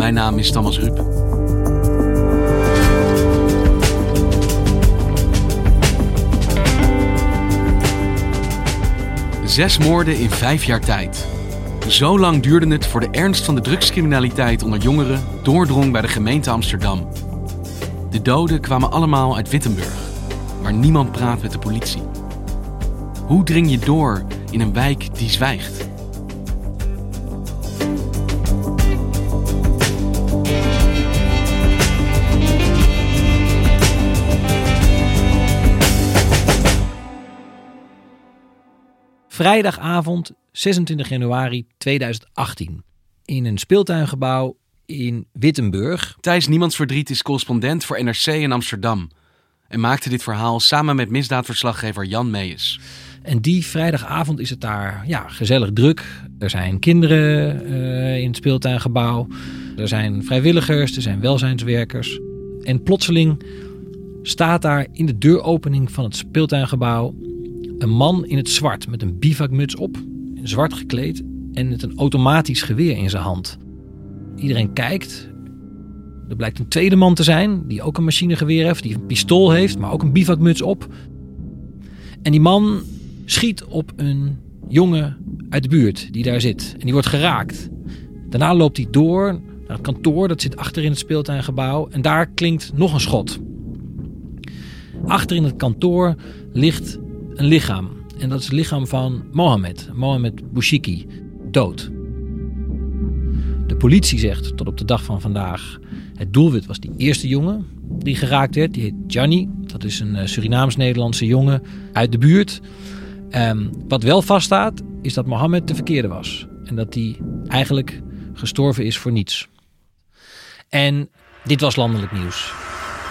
Mijn naam is Thomas Rup. Zes moorden in vijf jaar tijd. Zo lang duurde het voor de ernst van de drugscriminaliteit onder jongeren doordrong bij de gemeente Amsterdam. De doden kwamen allemaal uit Wittenburg, waar niemand praat met de politie. Hoe dring je door in een wijk die zwijgt? Vrijdagavond 26 januari 2018. In een speeltuingebouw in Wittenburg. Thijs Niemands Verdriet is correspondent voor NRC in Amsterdam. En maakte dit verhaal samen met misdaadverslaggever Jan Meijers. En die vrijdagavond is het daar ja, gezellig druk. Er zijn kinderen uh, in het speeltuingebouw. Er zijn vrijwilligers, er zijn welzijnswerkers. En plotseling staat daar in de deuropening van het speeltuingebouw een man in het zwart met een bivakmuts op, zwart gekleed en met een automatisch geweer in zijn hand. Iedereen kijkt. Er blijkt een tweede man te zijn die ook een machinegeweer heeft, die een pistool heeft, maar ook een bivakmuts op. En die man schiet op een jongen uit de buurt die daar zit en die wordt geraakt. Daarna loopt hij door naar het kantoor, dat zit achter in het speeltuingebouw en daar klinkt nog een schot. Achter in het kantoor ligt een lichaam. En dat is het lichaam van Mohammed, Mohammed Bouchiki, dood. De politie zegt tot op de dag van vandaag: het doelwit was die eerste jongen die geraakt werd. Die heet. Dat is een Surinaams-Nederlandse jongen uit de buurt. Um, wat wel vaststaat, is dat Mohammed de verkeerde was. En dat hij eigenlijk gestorven is voor niets. En dit was landelijk nieuws.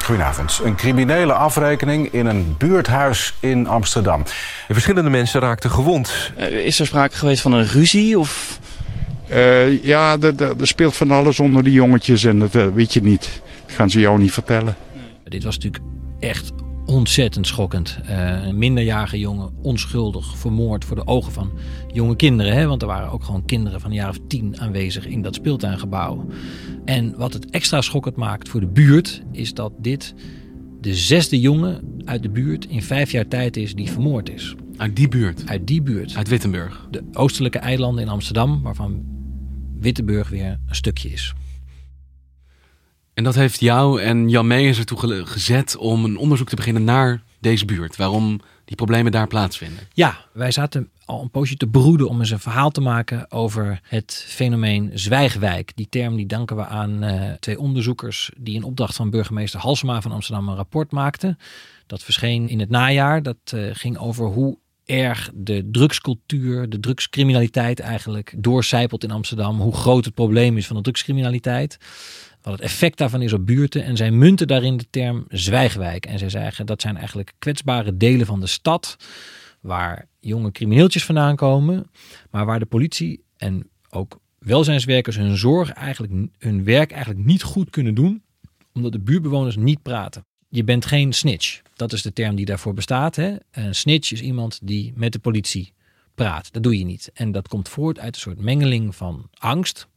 Goedenavond. Een criminele afrekening in een buurthuis in Amsterdam. En verschillende mensen raakten gewond. Uh, is er sprake geweest van een ruzie? Of? Uh, ja, er speelt van alles onder die jongetjes en dat uh, weet je niet. Dat gaan ze jou niet vertellen. Dit was natuurlijk echt ontzettend schokkend. een minderjarige jongen, onschuldig, vermoord voor de ogen van jonge kinderen. Hè? Want er waren ook gewoon kinderen van een jaar of tien aanwezig in dat speeltuingebouw. En wat het extra schokkend maakt voor de buurt, is dat dit de zesde jongen uit de buurt in vijf jaar tijd is die vermoord is. Uit die buurt? Uit die buurt. Uit Wittenburg? De oostelijke eilanden in Amsterdam, waarvan Wittenburg weer een stukje is. En dat heeft jou en Jan Meijers ertoe gezet om een onderzoek te beginnen naar deze buurt. Waarom die problemen daar plaatsvinden. Ja, wij zaten al een poosje te broeden om eens een verhaal te maken over het fenomeen zwijgwijk. Die term die danken we aan uh, twee onderzoekers die in opdracht van burgemeester Halsema van Amsterdam een rapport maakten. Dat verscheen in het najaar. Dat uh, ging over hoe erg de drugscultuur, de drugscriminaliteit eigenlijk doorcijpelt in Amsterdam. Hoe groot het probleem is van de drugscriminaliteit. Wat het effect daarvan is op buurten. En zij munten daarin de term zwijgwijk. En zij zeggen dat zijn eigenlijk kwetsbare delen van de stad. Waar jonge crimineeltjes vandaan komen. Maar waar de politie en ook welzijnswerkers hun zorg eigenlijk, hun werk eigenlijk niet goed kunnen doen. Omdat de buurtbewoners niet praten. Je bent geen snitch. Dat is de term die daarvoor bestaat. Hè? Een snitch is iemand die met de politie praat. Dat doe je niet. En dat komt voort uit een soort mengeling van angst.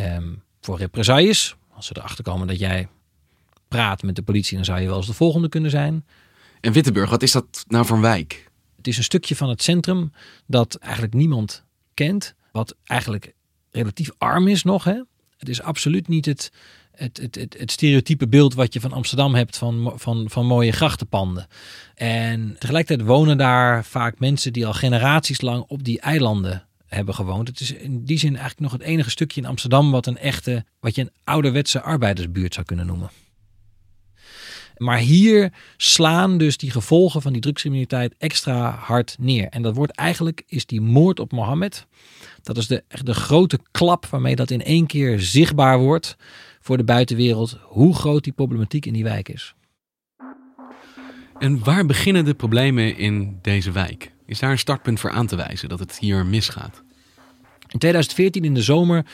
Um, voor represailles. Als ze erachter komen dat jij praat met de politie, dan zou je wel eens de volgende kunnen zijn. En Wittenburg, wat is dat nou voor een wijk? Het is een stukje van het centrum dat eigenlijk niemand kent. Wat eigenlijk relatief arm is nog. Hè? Het is absoluut niet het het, het, het, het stereotype beeld wat je van Amsterdam hebt van, van, van mooie grachtenpanden. En tegelijkertijd wonen daar vaak mensen die al generaties lang op die eilanden hebben gewoond. Het is in die zin eigenlijk nog het enige stukje in Amsterdam wat een echte, wat je een ouderwetse arbeidersbuurt zou kunnen noemen. Maar hier slaan dus die gevolgen van die drugscriminaliteit extra hard neer. En dat wordt eigenlijk, is die moord op Mohammed. Dat is de, de grote klap waarmee dat in één keer zichtbaar wordt voor de buitenwereld. Hoe groot die problematiek in die wijk is. En waar beginnen de problemen in deze wijk? Is daar een startpunt voor aan te wijzen dat het hier misgaat? In 2014 in de zomer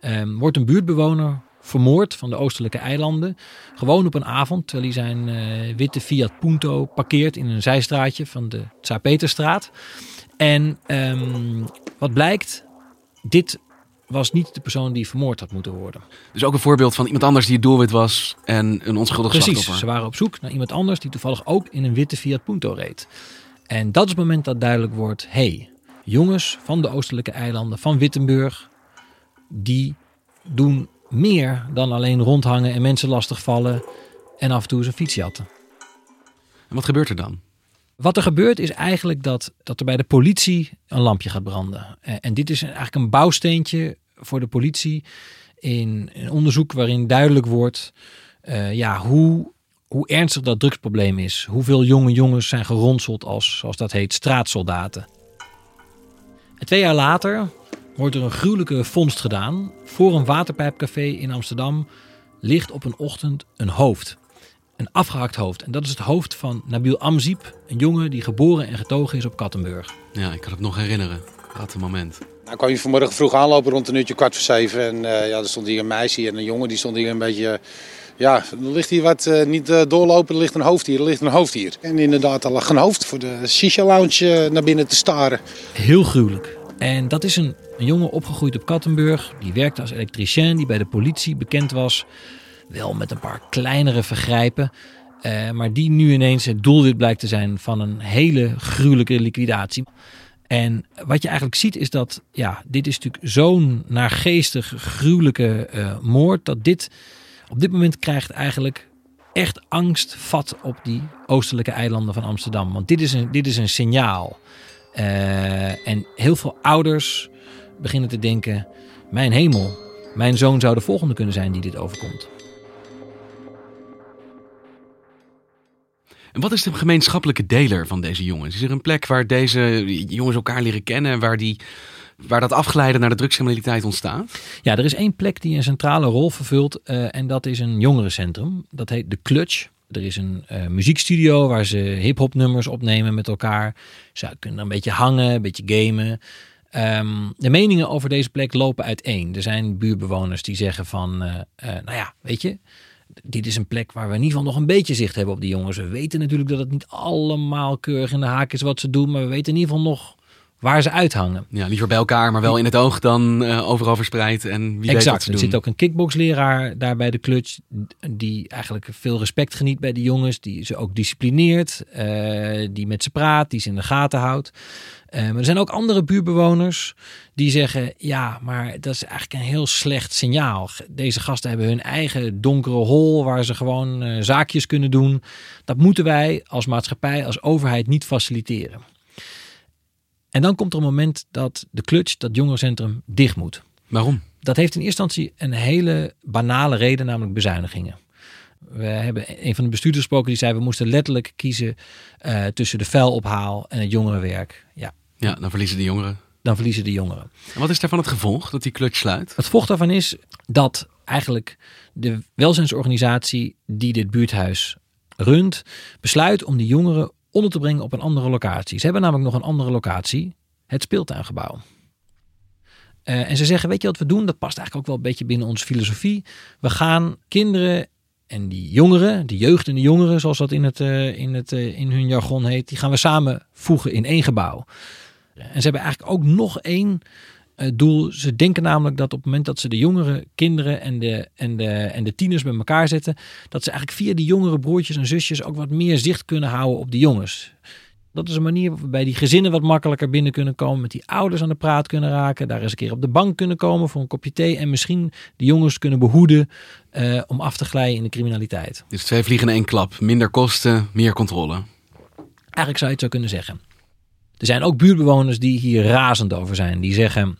ehm, wordt een buurtbewoner vermoord van de oostelijke eilanden. Gewoon op een avond, terwijl hij zijn uh, witte Fiat Punto parkeert in een zijstraatje van de Tsaar-Peterstraat. En um, wat blijkt, dit was niet de persoon die vermoord had moeten worden. Dus ook een voorbeeld van iemand anders die het doelwit was en een onschuldig Precies, slachtoffer. ze waren op zoek naar iemand anders die toevallig ook in een witte Fiat Punto reed. En dat is het moment dat duidelijk wordt, hey, jongens van de oostelijke eilanden, van Wittenburg, die doen meer dan alleen rondhangen en mensen lastigvallen en af en toe eens een fiets jatten. En wat gebeurt er dan? Wat er gebeurt is eigenlijk dat, dat er bij de politie een lampje gaat branden. Eh, En dit is eigenlijk een bouwsteentje voor de politie in een onderzoek waarin duidelijk wordt uh, ja, hoe, hoe ernstig dat drugsprobleem is. Hoeveel jonge jongens zijn geronseld als, zoals dat heet, straatsoldaten. En twee jaar later wordt er een gruwelijke vondst gedaan. Voor een waterpijpcafé in Amsterdam ligt op een ochtend een hoofd. Een afgehakt hoofd. En dat is het hoofd van Nabil Amziep, een jongen die geboren en getogen is op Kattenburg. Ja, ik kan het nog herinneren. Dat moment. Nou kwam je vanmorgen vroeg aanlopen rond een uurtje kwart voor zeven. En uh, ja, er stond hier een meisje en een jongen. Die stond hier een beetje... Ja, er ligt hier wat uh, niet uh, doorlopen. Er ligt een hoofd hier. Er ligt een hoofd hier. En inderdaad, er lag een hoofd voor de shisha lounge naar binnen te staren. Heel gruwelijk. En dat is een, jongen opgegroeid op Kattenburg. Die werkte als elektricien. Die bij de politie bekend was. Wel met een paar kleinere vergrijpen. Uh, maar die nu ineens het doelwit blijkt te zijn van een hele gruwelijke liquidatie. En wat je eigenlijk ziet is dat, ja, dit is natuurlijk zo'n naargeestig, gruwelijke uh, moord. Dat dit op dit moment krijgt eigenlijk echt angst vat op die oostelijke eilanden van Amsterdam. Want dit is een, dit is een signaal. Uh, en heel veel ouders beginnen te denken: mijn hemel, mijn zoon zou de volgende kunnen zijn die dit overkomt. En wat is de gemeenschappelijke deler van deze jongens? Is er een plek waar deze jongens elkaar leren kennen, waar, die, waar dat afgeleiden naar de drugscriminaliteit ontstaat? Ja, er is één plek die een centrale rol vervult uh, en dat is een jongerencentrum. Dat heet de Clutch. Er is een uh, muziekstudio waar ze hip-hop nummers opnemen met elkaar. Ze kunnen een beetje hangen, een beetje gamen. Um, de meningen over deze plek lopen uiteen. Er zijn buurbewoners die zeggen van, uh, uh, nou ja, weet je, dit is een plek waar we in ieder geval nog een beetje zicht hebben op die jongens. We weten natuurlijk dat het niet allemaal keurig in de haak is wat ze doen, maar we weten in ieder geval nog waar ze uithangen. Ja, liever bij elkaar, maar wel in het oog dan uh, overal verspreid. En wie exact. weet wat ze er doen. zit ook een kickboxleraar daar bij de clutch die eigenlijk veel respect geniet bij de jongens, die ze ook disciplineert, uh, die met ze praat, die ze in de gaten houdt. Uh, maar er zijn ook andere buurtbewoners die zeggen: ja, maar dat is eigenlijk een heel slecht signaal. Deze gasten hebben hun eigen donkere hol waar ze gewoon zaakjes kunnen doen. Dat moeten wij als maatschappij, als overheid niet faciliteren. En dan komt er een moment dat de clutch, dat jongerencentrum, dicht moet. Waarom? Dat heeft in eerste instantie een hele banale reden, namelijk bezuinigingen. We hebben een van de bestuurders gesproken die zei: we moesten letterlijk kiezen uh, tussen de vuilophaal en het jongerenwerk. Ja. ja, dan verliezen de jongeren. Dan verliezen de jongeren. En wat is daarvan het gevolg dat die clutch sluit? Het gevolg daarvan is dat eigenlijk de welzijnsorganisatie die dit buurthuis runt, besluit om die jongeren onder te brengen op een andere locatie. Ze hebben namelijk nog een andere locatie, het speeltuingebouw. Uh, en ze zeggen, weet je wat we doen? Dat past eigenlijk ook wel een beetje binnen onze filosofie. We gaan kinderen en die jongeren, de jeugd en de jongeren, zoals dat in, het, uh, in, het, uh, in hun jargon heet, die gaan we samen voegen in één gebouw. En ze hebben eigenlijk ook nog één doel. Ze denken namelijk dat op het moment dat ze de jongere kinderen en de, en, de, en de tieners bij elkaar zetten, dat ze eigenlijk via die jongere broertjes en zusjes ook wat meer zicht kunnen houden op de jongens. Dat is een manier waarbij die gezinnen wat makkelijker binnen kunnen komen. Met die ouders aan de praat kunnen raken. Daar eens een keer op de bank kunnen komen voor een kopje thee. En misschien de jongens kunnen behoeden uh, om af te glijden in de criminaliteit. Dus twee vliegen in één klap. Minder kosten, meer controle. Eigenlijk zou je het zo kunnen zeggen. Er zijn ook buurtbewoners die hier razend over zijn. Die zeggen,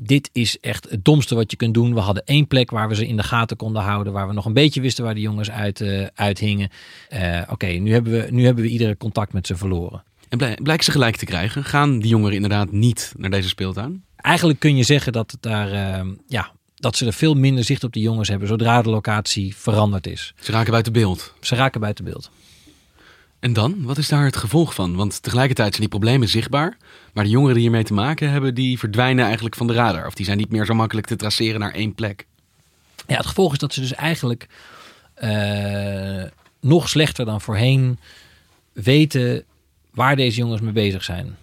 dit is echt het domste wat je kunt doen. We hadden één plek waar we ze in de gaten konden houden. Waar we nog een beetje wisten waar de jongens uit, uh, uithingen. Uh, Oké, okay, nu, hebben we, nu hebben we iedere contact met ze verloren. En blijk, blijkt ze gelijk te krijgen? Gaan die jongeren inderdaad niet naar deze speeltuin? Eigenlijk kun je zeggen dat, het daar, uh, ja, dat ze er veel minder zicht op die jongens hebben zodra de locatie veranderd is. Ze raken buiten beeld. Ze raken buiten beeld. En dan? Wat is daar het gevolg van? Want tegelijkertijd zijn die problemen zichtbaar. Maar de jongeren die hiermee te maken hebben, die verdwijnen eigenlijk van de radar. Of die zijn niet meer zo makkelijk te traceren naar één plek. Ja, het gevolg is dat ze dus eigenlijk uh, nog slechter dan voorheen weten waar deze jongens mee bezig zijn.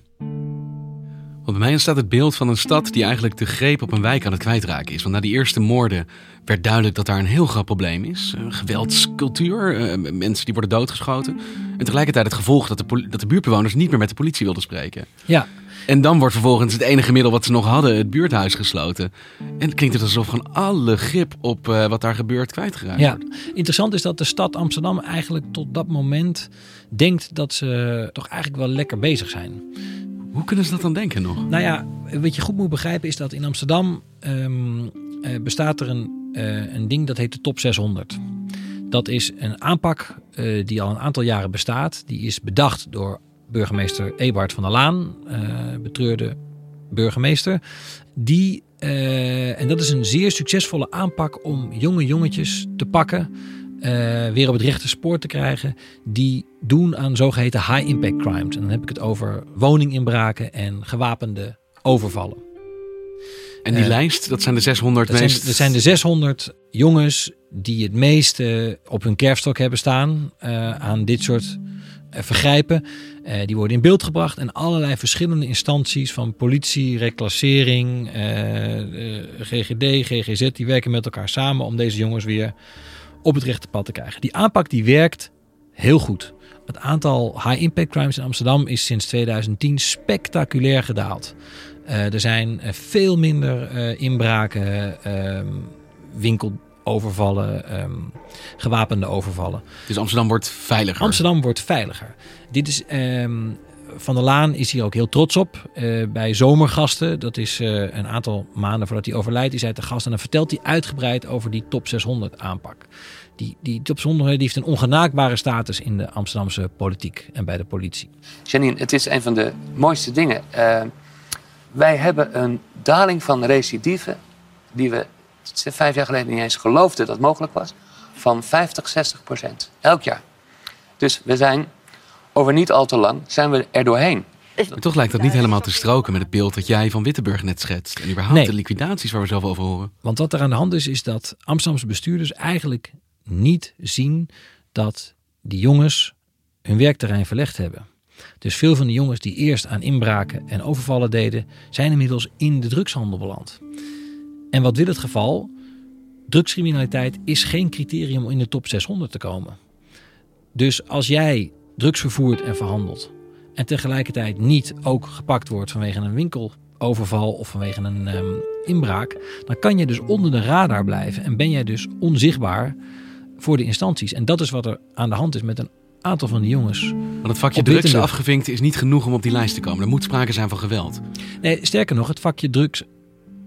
Want bij mij ontstaat het beeld van een stad die eigenlijk de greep op een wijk aan het kwijtraken is. Want na die eerste moorden werd duidelijk dat daar een heel groot probleem is. Uh, geweldscultuur, uh, mensen die worden doodgeschoten. En tegelijkertijd het gevolg dat de, dat de buurtbewoners niet meer met de politie wilden spreken. Ja. En dan wordt vervolgens het enige middel wat ze nog hadden, het buurthuis gesloten. En het klinkt het alsof gewoon alle grip op uh, wat daar gebeurt kwijtgeraakt ja. wordt. Interessant is dat de stad Amsterdam eigenlijk tot dat moment denkt dat ze toch eigenlijk wel lekker bezig zijn. Hoe kunnen ze dat dan denken nog? Nou ja, wat je goed moet begrijpen is dat in Amsterdam um, uh, bestaat er een, uh, een ding dat heet de Top 600. Dat is een aanpak uh, die al een aantal jaren bestaat. Die is bedacht door burgemeester Eberhard van der Laan, betreurde burgemeester. Die, en dat is een zeer succesvolle aanpak om jonge jongetjes te pakken. Uh, weer op het rechte spoor te krijgen. Die doen aan zogeheten high impact crimes. En dan heb ik het over woninginbraken en gewapende overvallen. En die uh, lijst, dat zijn de 600 dat meest... Zijn, dat zijn de 600 jongens die het meeste op hun kerfstok hebben staan uh, aan dit soort vergrijpen. die worden in beeld gebracht en allerlei verschillende instanties van politie, reclassering, GGD, GGZ, die werken met elkaar samen om deze jongens weer op het rechte pad te krijgen. Die aanpak die werkt heel goed. Het aantal high-impact crimes in Amsterdam is sinds 2010 spectaculair gedaald. Uh, er zijn uh, veel minder uh, inbraken, winkelovervallen, um, gewapende overvallen. Dus Amsterdam wordt veiliger? Amsterdam wordt veiliger. Dit is... Um, van der Laan is hier ook heel trots op. Uh, bij Zomergasten, dat is uh, een aantal maanden voordat hij overlijdt, is hij te gast. En dan vertelt hij uitgebreid over die top 600 aanpak. Die, die top 600 die heeft een ongenaakbare status in de Amsterdamse politiek en bij de politie. Janine, het is een van de mooiste dingen. Uh, wij hebben een daling van recidive die we vijf jaar geleden niet eens geloofden dat mogelijk was. Van 50, 60 procent. Elk jaar. Dus we zijn over niet al te lang zijn we er doorheen. Maar toch lijkt dat niet helemaal te stroken met het beeld dat jij van Wittenburg net schetst. En überhaupt nee. de liquidaties waar we zelf over horen. Want wat er aan de hand is, is dat Amsterdamse bestuurders eigenlijk niet zien dat die jongens hun werkterrein verlegd hebben. Dus veel van de jongens die eerst aan inbraken en overvallen deden, zijn inmiddels in de drugshandel beland. En wat wil het geval? Drugscriminaliteit is geen criterium om in de top 600 te komen. Dus als jij drugs vervoert en verhandelt. En tegelijkertijd niet ook gepakt wordt vanwege een winkeloverval of vanwege een um, inbraak. Dan kan je dus onder de radar blijven en ben jij dus onzichtbaar voor de instanties. En dat is wat er aan de hand is met een aantal van die jongens. Want het vakje drugs afgevinkt is niet genoeg om op die lijst te komen. Er moet sprake zijn van geweld. Nee, sterker nog, het vakje drugs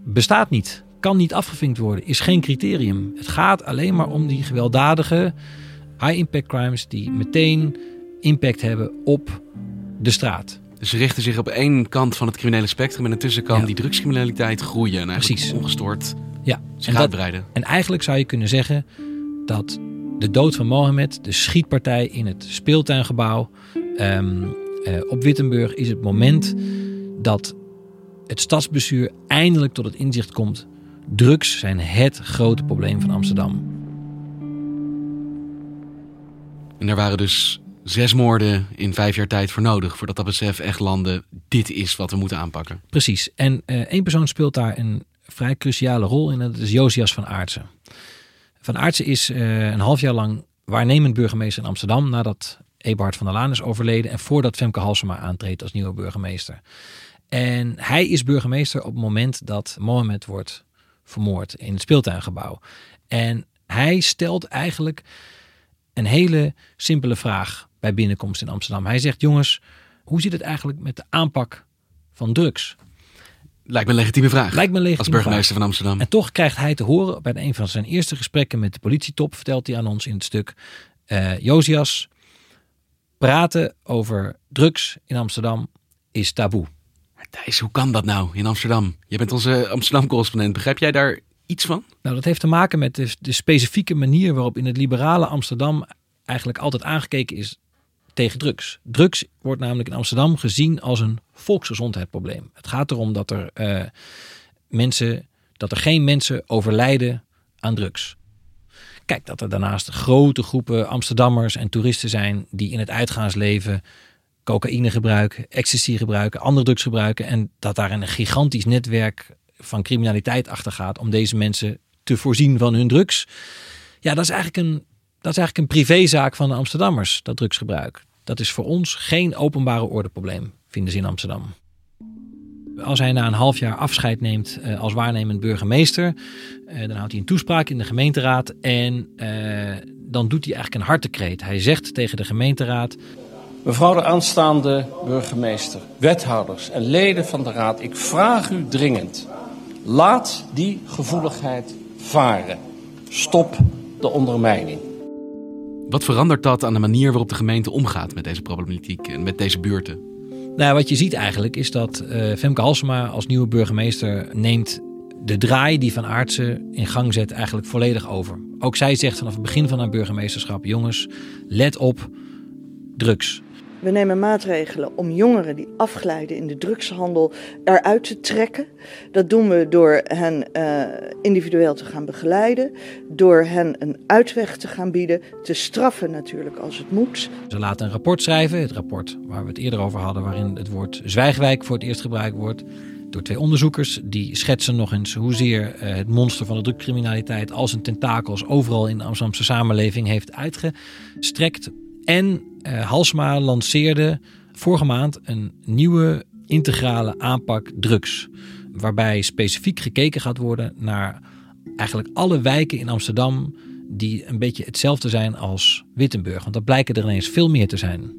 bestaat niet. Kan niet afgevinkt worden. Is geen criterium. Het gaat alleen maar om die gewelddadige high impact crimes die meteen impact hebben op de straat. Dus ze richten zich op één kant van het criminele spectrum en intussen kan ja. die drugscriminaliteit groeien en Precies. ongestoord ja. zich en uitbreiden. Dat, en eigenlijk zou je kunnen zeggen dat de dood van Mohammed, de schietpartij in het speeltuingebouw um, uh, op Wittenburg, is het moment dat het stadsbestuur eindelijk tot het inzicht komt. Drugs zijn het grote probleem van Amsterdam. En er waren dus zes moorden in vijf jaar tijd voor nodig. Voordat dat besef echt landde, dit is wat we moeten aanpakken. Precies. En uh, één persoon speelt daar een vrij cruciale rol in. Dat is Josias van Aartsen. Van Aartsen is uh, een half jaar lang waarnemend burgemeester in Amsterdam. Nadat Eberhard van der Laan is overleden en voordat Femke Halsema aantreedt als nieuwe burgemeester. En hij is burgemeester op het moment dat Mohammed wordt vermoord in het speeltuingebouw. En hij stelt eigenlijk een hele simpele vraag bij binnenkomst in Amsterdam. Hij zegt: Jongens, hoe zit het eigenlijk met de aanpak van drugs? Lijkt me een legitieme vraag. Lijkt me legitieme Als burgemeester vraag. van Amsterdam. En toch krijgt hij te horen bij een van zijn eerste gesprekken met de politietop, vertelt hij aan ons in het stuk, eh Josias, praten over drugs in Amsterdam is taboe. Thijs, hoe kan dat nou in Amsterdam? Je bent onze Amsterdam-correspondent. Begrijp jij daar iets van? Nou, dat heeft te maken met de, de specifieke manier waarop in het liberale Amsterdam eigenlijk altijd aangekeken is tegen drugs. Drugs wordt namelijk in Amsterdam gezien als een volksgezondheidsprobleem. Het gaat erom dat er eh, mensen, dat er geen mensen overlijden aan drugs. Kijk, dat er daarnaast grote groepen Amsterdammers en toeristen zijn die in het uitgaansleven cocaïne gebruiken, ecstasy gebruiken, andere drugs gebruiken. En dat daar een gigantisch netwerk van criminaliteit achter gaat om deze mensen te voorzien van hun drugs. Ja, dat is eigenlijk een, dat is eigenlijk een privézaak van de Amsterdammers, dat drugsgebruik. Dat is voor ons geen openbare ordeprobleem, vinden ze in Amsterdam. Als hij na een half jaar afscheid neemt eh, als waarnemend burgemeester, eh, dan houdt hij een toespraak in de gemeenteraad en eh, dan doet hij eigenlijk een hartekreet. Hij zegt tegen de gemeenteraad: Mevrouw de aanstaande burgemeester, wethouders en leden van de raad, ik vraag u dringend. Laat die gevoeligheid varen. Stop de ondermijning. Wat verandert dat aan de manier waarop de gemeente omgaat met deze problematiek en met deze buurten? Nou, wat je ziet eigenlijk is dat eh, Femke Halsema als nieuwe burgemeester neemt de draai die Van Aartsen in gang zet eigenlijk volledig over. Ook zij zegt vanaf het begin van haar burgemeesterschap, jongens, let op drugs. We nemen maatregelen om jongeren die afglijden in de drugshandel eruit te trekken. Dat doen we door hen uh, individueel te gaan begeleiden, door hen een uitweg te gaan bieden, te straffen natuurlijk als het moet. Ze laten een rapport schrijven, het rapport waar we het eerder over hadden, waarin het woord Zwijgwijk voor het eerst gebruikt wordt. Door twee onderzoekers die schetsen nog eens hoezeer uh, het monster van de drugcriminaliteit als een tentakels overal in de Amsterdamse samenleving heeft uitgestrekt. En uh, Halsma lanceerde vorige maand een nieuwe integrale aanpak drugs. Waarbij specifiek gekeken gaat worden naar eigenlijk alle wijken in Amsterdam die een beetje hetzelfde zijn als Wittenburg. Want dat blijken er ineens veel meer te zijn.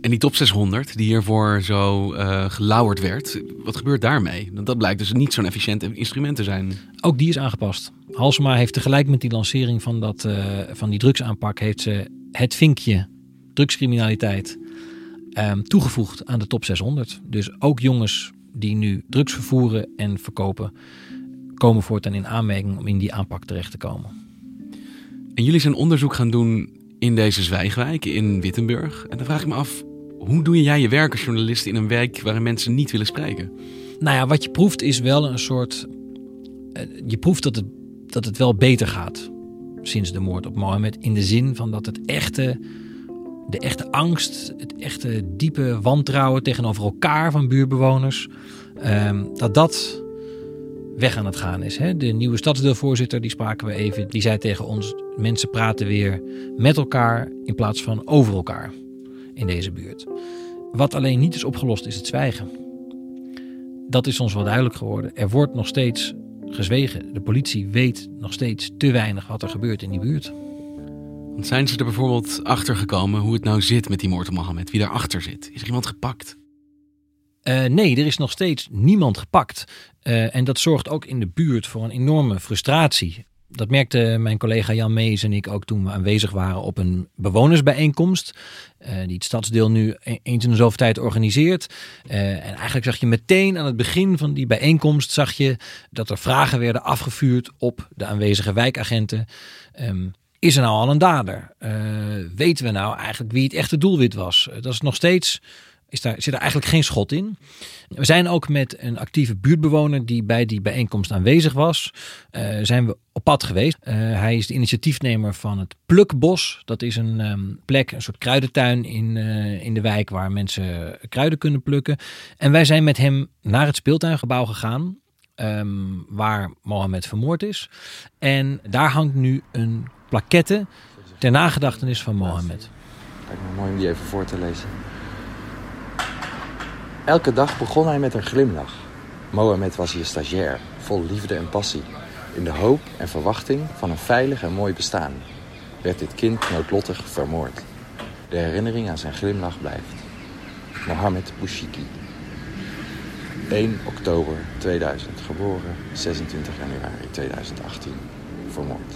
En die top 600 die hiervoor zo uh, gelauwerd werd, wat gebeurt daarmee? Dat blijkt dus niet zo'n efficiënt instrument te zijn. Ook die is aangepast. Halsema heeft tegelijk met die lancering van, dat, uh, van die drugsaanpak... heeft ze het vinkje drugscriminaliteit um, toegevoegd aan de top 600. Dus ook jongens die nu drugs vervoeren en verkopen... komen voortaan in aanmerking om in die aanpak terecht te komen. En jullie zijn onderzoek gaan doen in deze zwijgwijk in Wittenburg. En dan vraag ik me af, hoe doe jij je werk als journalist in een wijk waarin mensen niet willen spreken? Nou ja, wat je proeft is wel een soort. Je proeft dat het, dat het wel beter gaat sinds de moord op Mohammed. In de zin van dat het echte, de echte angst, het echte diepe wantrouwen tegenover elkaar van buurtbewoners, um, dat dat weg aan het gaan is. Hè? De nieuwe stadsdeelvoorzitter, die spraken we even, die zei tegen ons: mensen praten weer met elkaar in plaats van over elkaar in deze buurt. Wat alleen niet is opgelost, is het zwijgen. Dat is ons wel duidelijk geworden. Er wordt nog steeds gezwegen. De politie weet nog steeds te weinig wat er gebeurt in die buurt. Want zijn ze er bijvoorbeeld achter gekomen hoe het nou zit met die moord op Mohammed? Wie daarachter zit? Is er iemand gepakt? Uh, nee, er is nog steeds niemand gepakt. Uh, en dat zorgt ook in de buurt voor een enorme frustratie. Dat merkte mijn collega Jan Mees en ik ook toen we aanwezig waren op een bewonersbijeenkomst. Uh, die het stadsdeel nu eens in de zoveel tijd organiseert. Uh, en eigenlijk zag je meteen aan het begin van die bijeenkomst zag je dat er vragen werden afgevuurd op de aanwezige wijkagenten. Um, is er nou al een dader? Uh, weten we nou eigenlijk wie het echte doelwit was? dat is nog steeds is daar, zit er eigenlijk geen schot in. We zijn ook met een actieve buurtbewoner die bij die bijeenkomst aanwezig was, uh, zijn we op pad geweest. Uh, hij is de initiatiefnemer van het Plukbos. Dat is een um, plek, een soort kruidentuin in, uh, in de wijk waar mensen kruiden kunnen plukken. En wij zijn met hem naar het speeltuingebouw gegaan. Um, waar Mohammed vermoord is. En daar hangt nu een plaquette ter nagedachtenis van Mohammed. Lijkt me mooi om die even voor te lezen. Elke dag begon hij met een glimlach. Mohamed was hier stagiair, vol liefde en passie. In de hoop en verwachting van een veilig en mooi bestaan werd dit kind noodlottig vermoord. De herinnering aan zijn glimlach blijft. Mohamed Bouchiki. 1 oktober 2000, geboren 26 januari 2018, vermoord.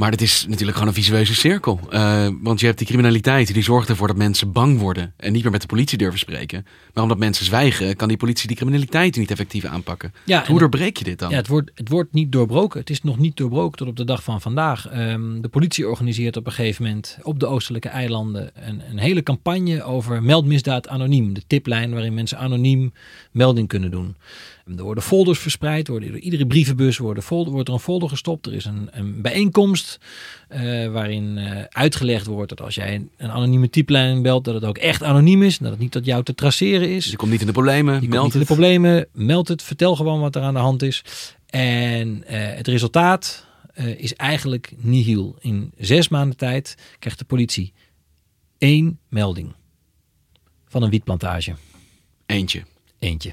Maar het is natuurlijk gewoon een visueuze cirkel. Uh, want je hebt die criminaliteit die zorgt ervoor dat mensen bang worden en niet meer met de politie durven spreken. Maar omdat mensen zwijgen, kan die politie die criminaliteit niet effectief aanpakken. Ja, Hoe doorbreek je dit dan? Ja, het wordt, het wordt niet doorbroken. Het is nog niet doorbroken tot op de dag van vandaag. Um, de politie organiseert op een gegeven moment op de oostelijke eilanden een, een hele campagne over meldmisdaad anoniem. De tiplijn waarin mensen anoniem melding kunnen doen. Er worden folders verspreid, worden, door iedere brievenbus worden folder, wordt er een folder gestopt. Er is een, een bijeenkomst uh, waarin uh, uitgelegd wordt dat als jij een, een anonieme typelijn belt, dat het ook echt anoniem is. Dat het niet tot jou te traceren is. je komt niet in de problemen, je meld niet het. in de problemen, meld het, vertel gewoon wat er aan de hand is. En uh, het resultaat is eigenlijk nihil. In zes maanden tijd krijgt de politie één melding van een wietplantage. Eentje. Eentje.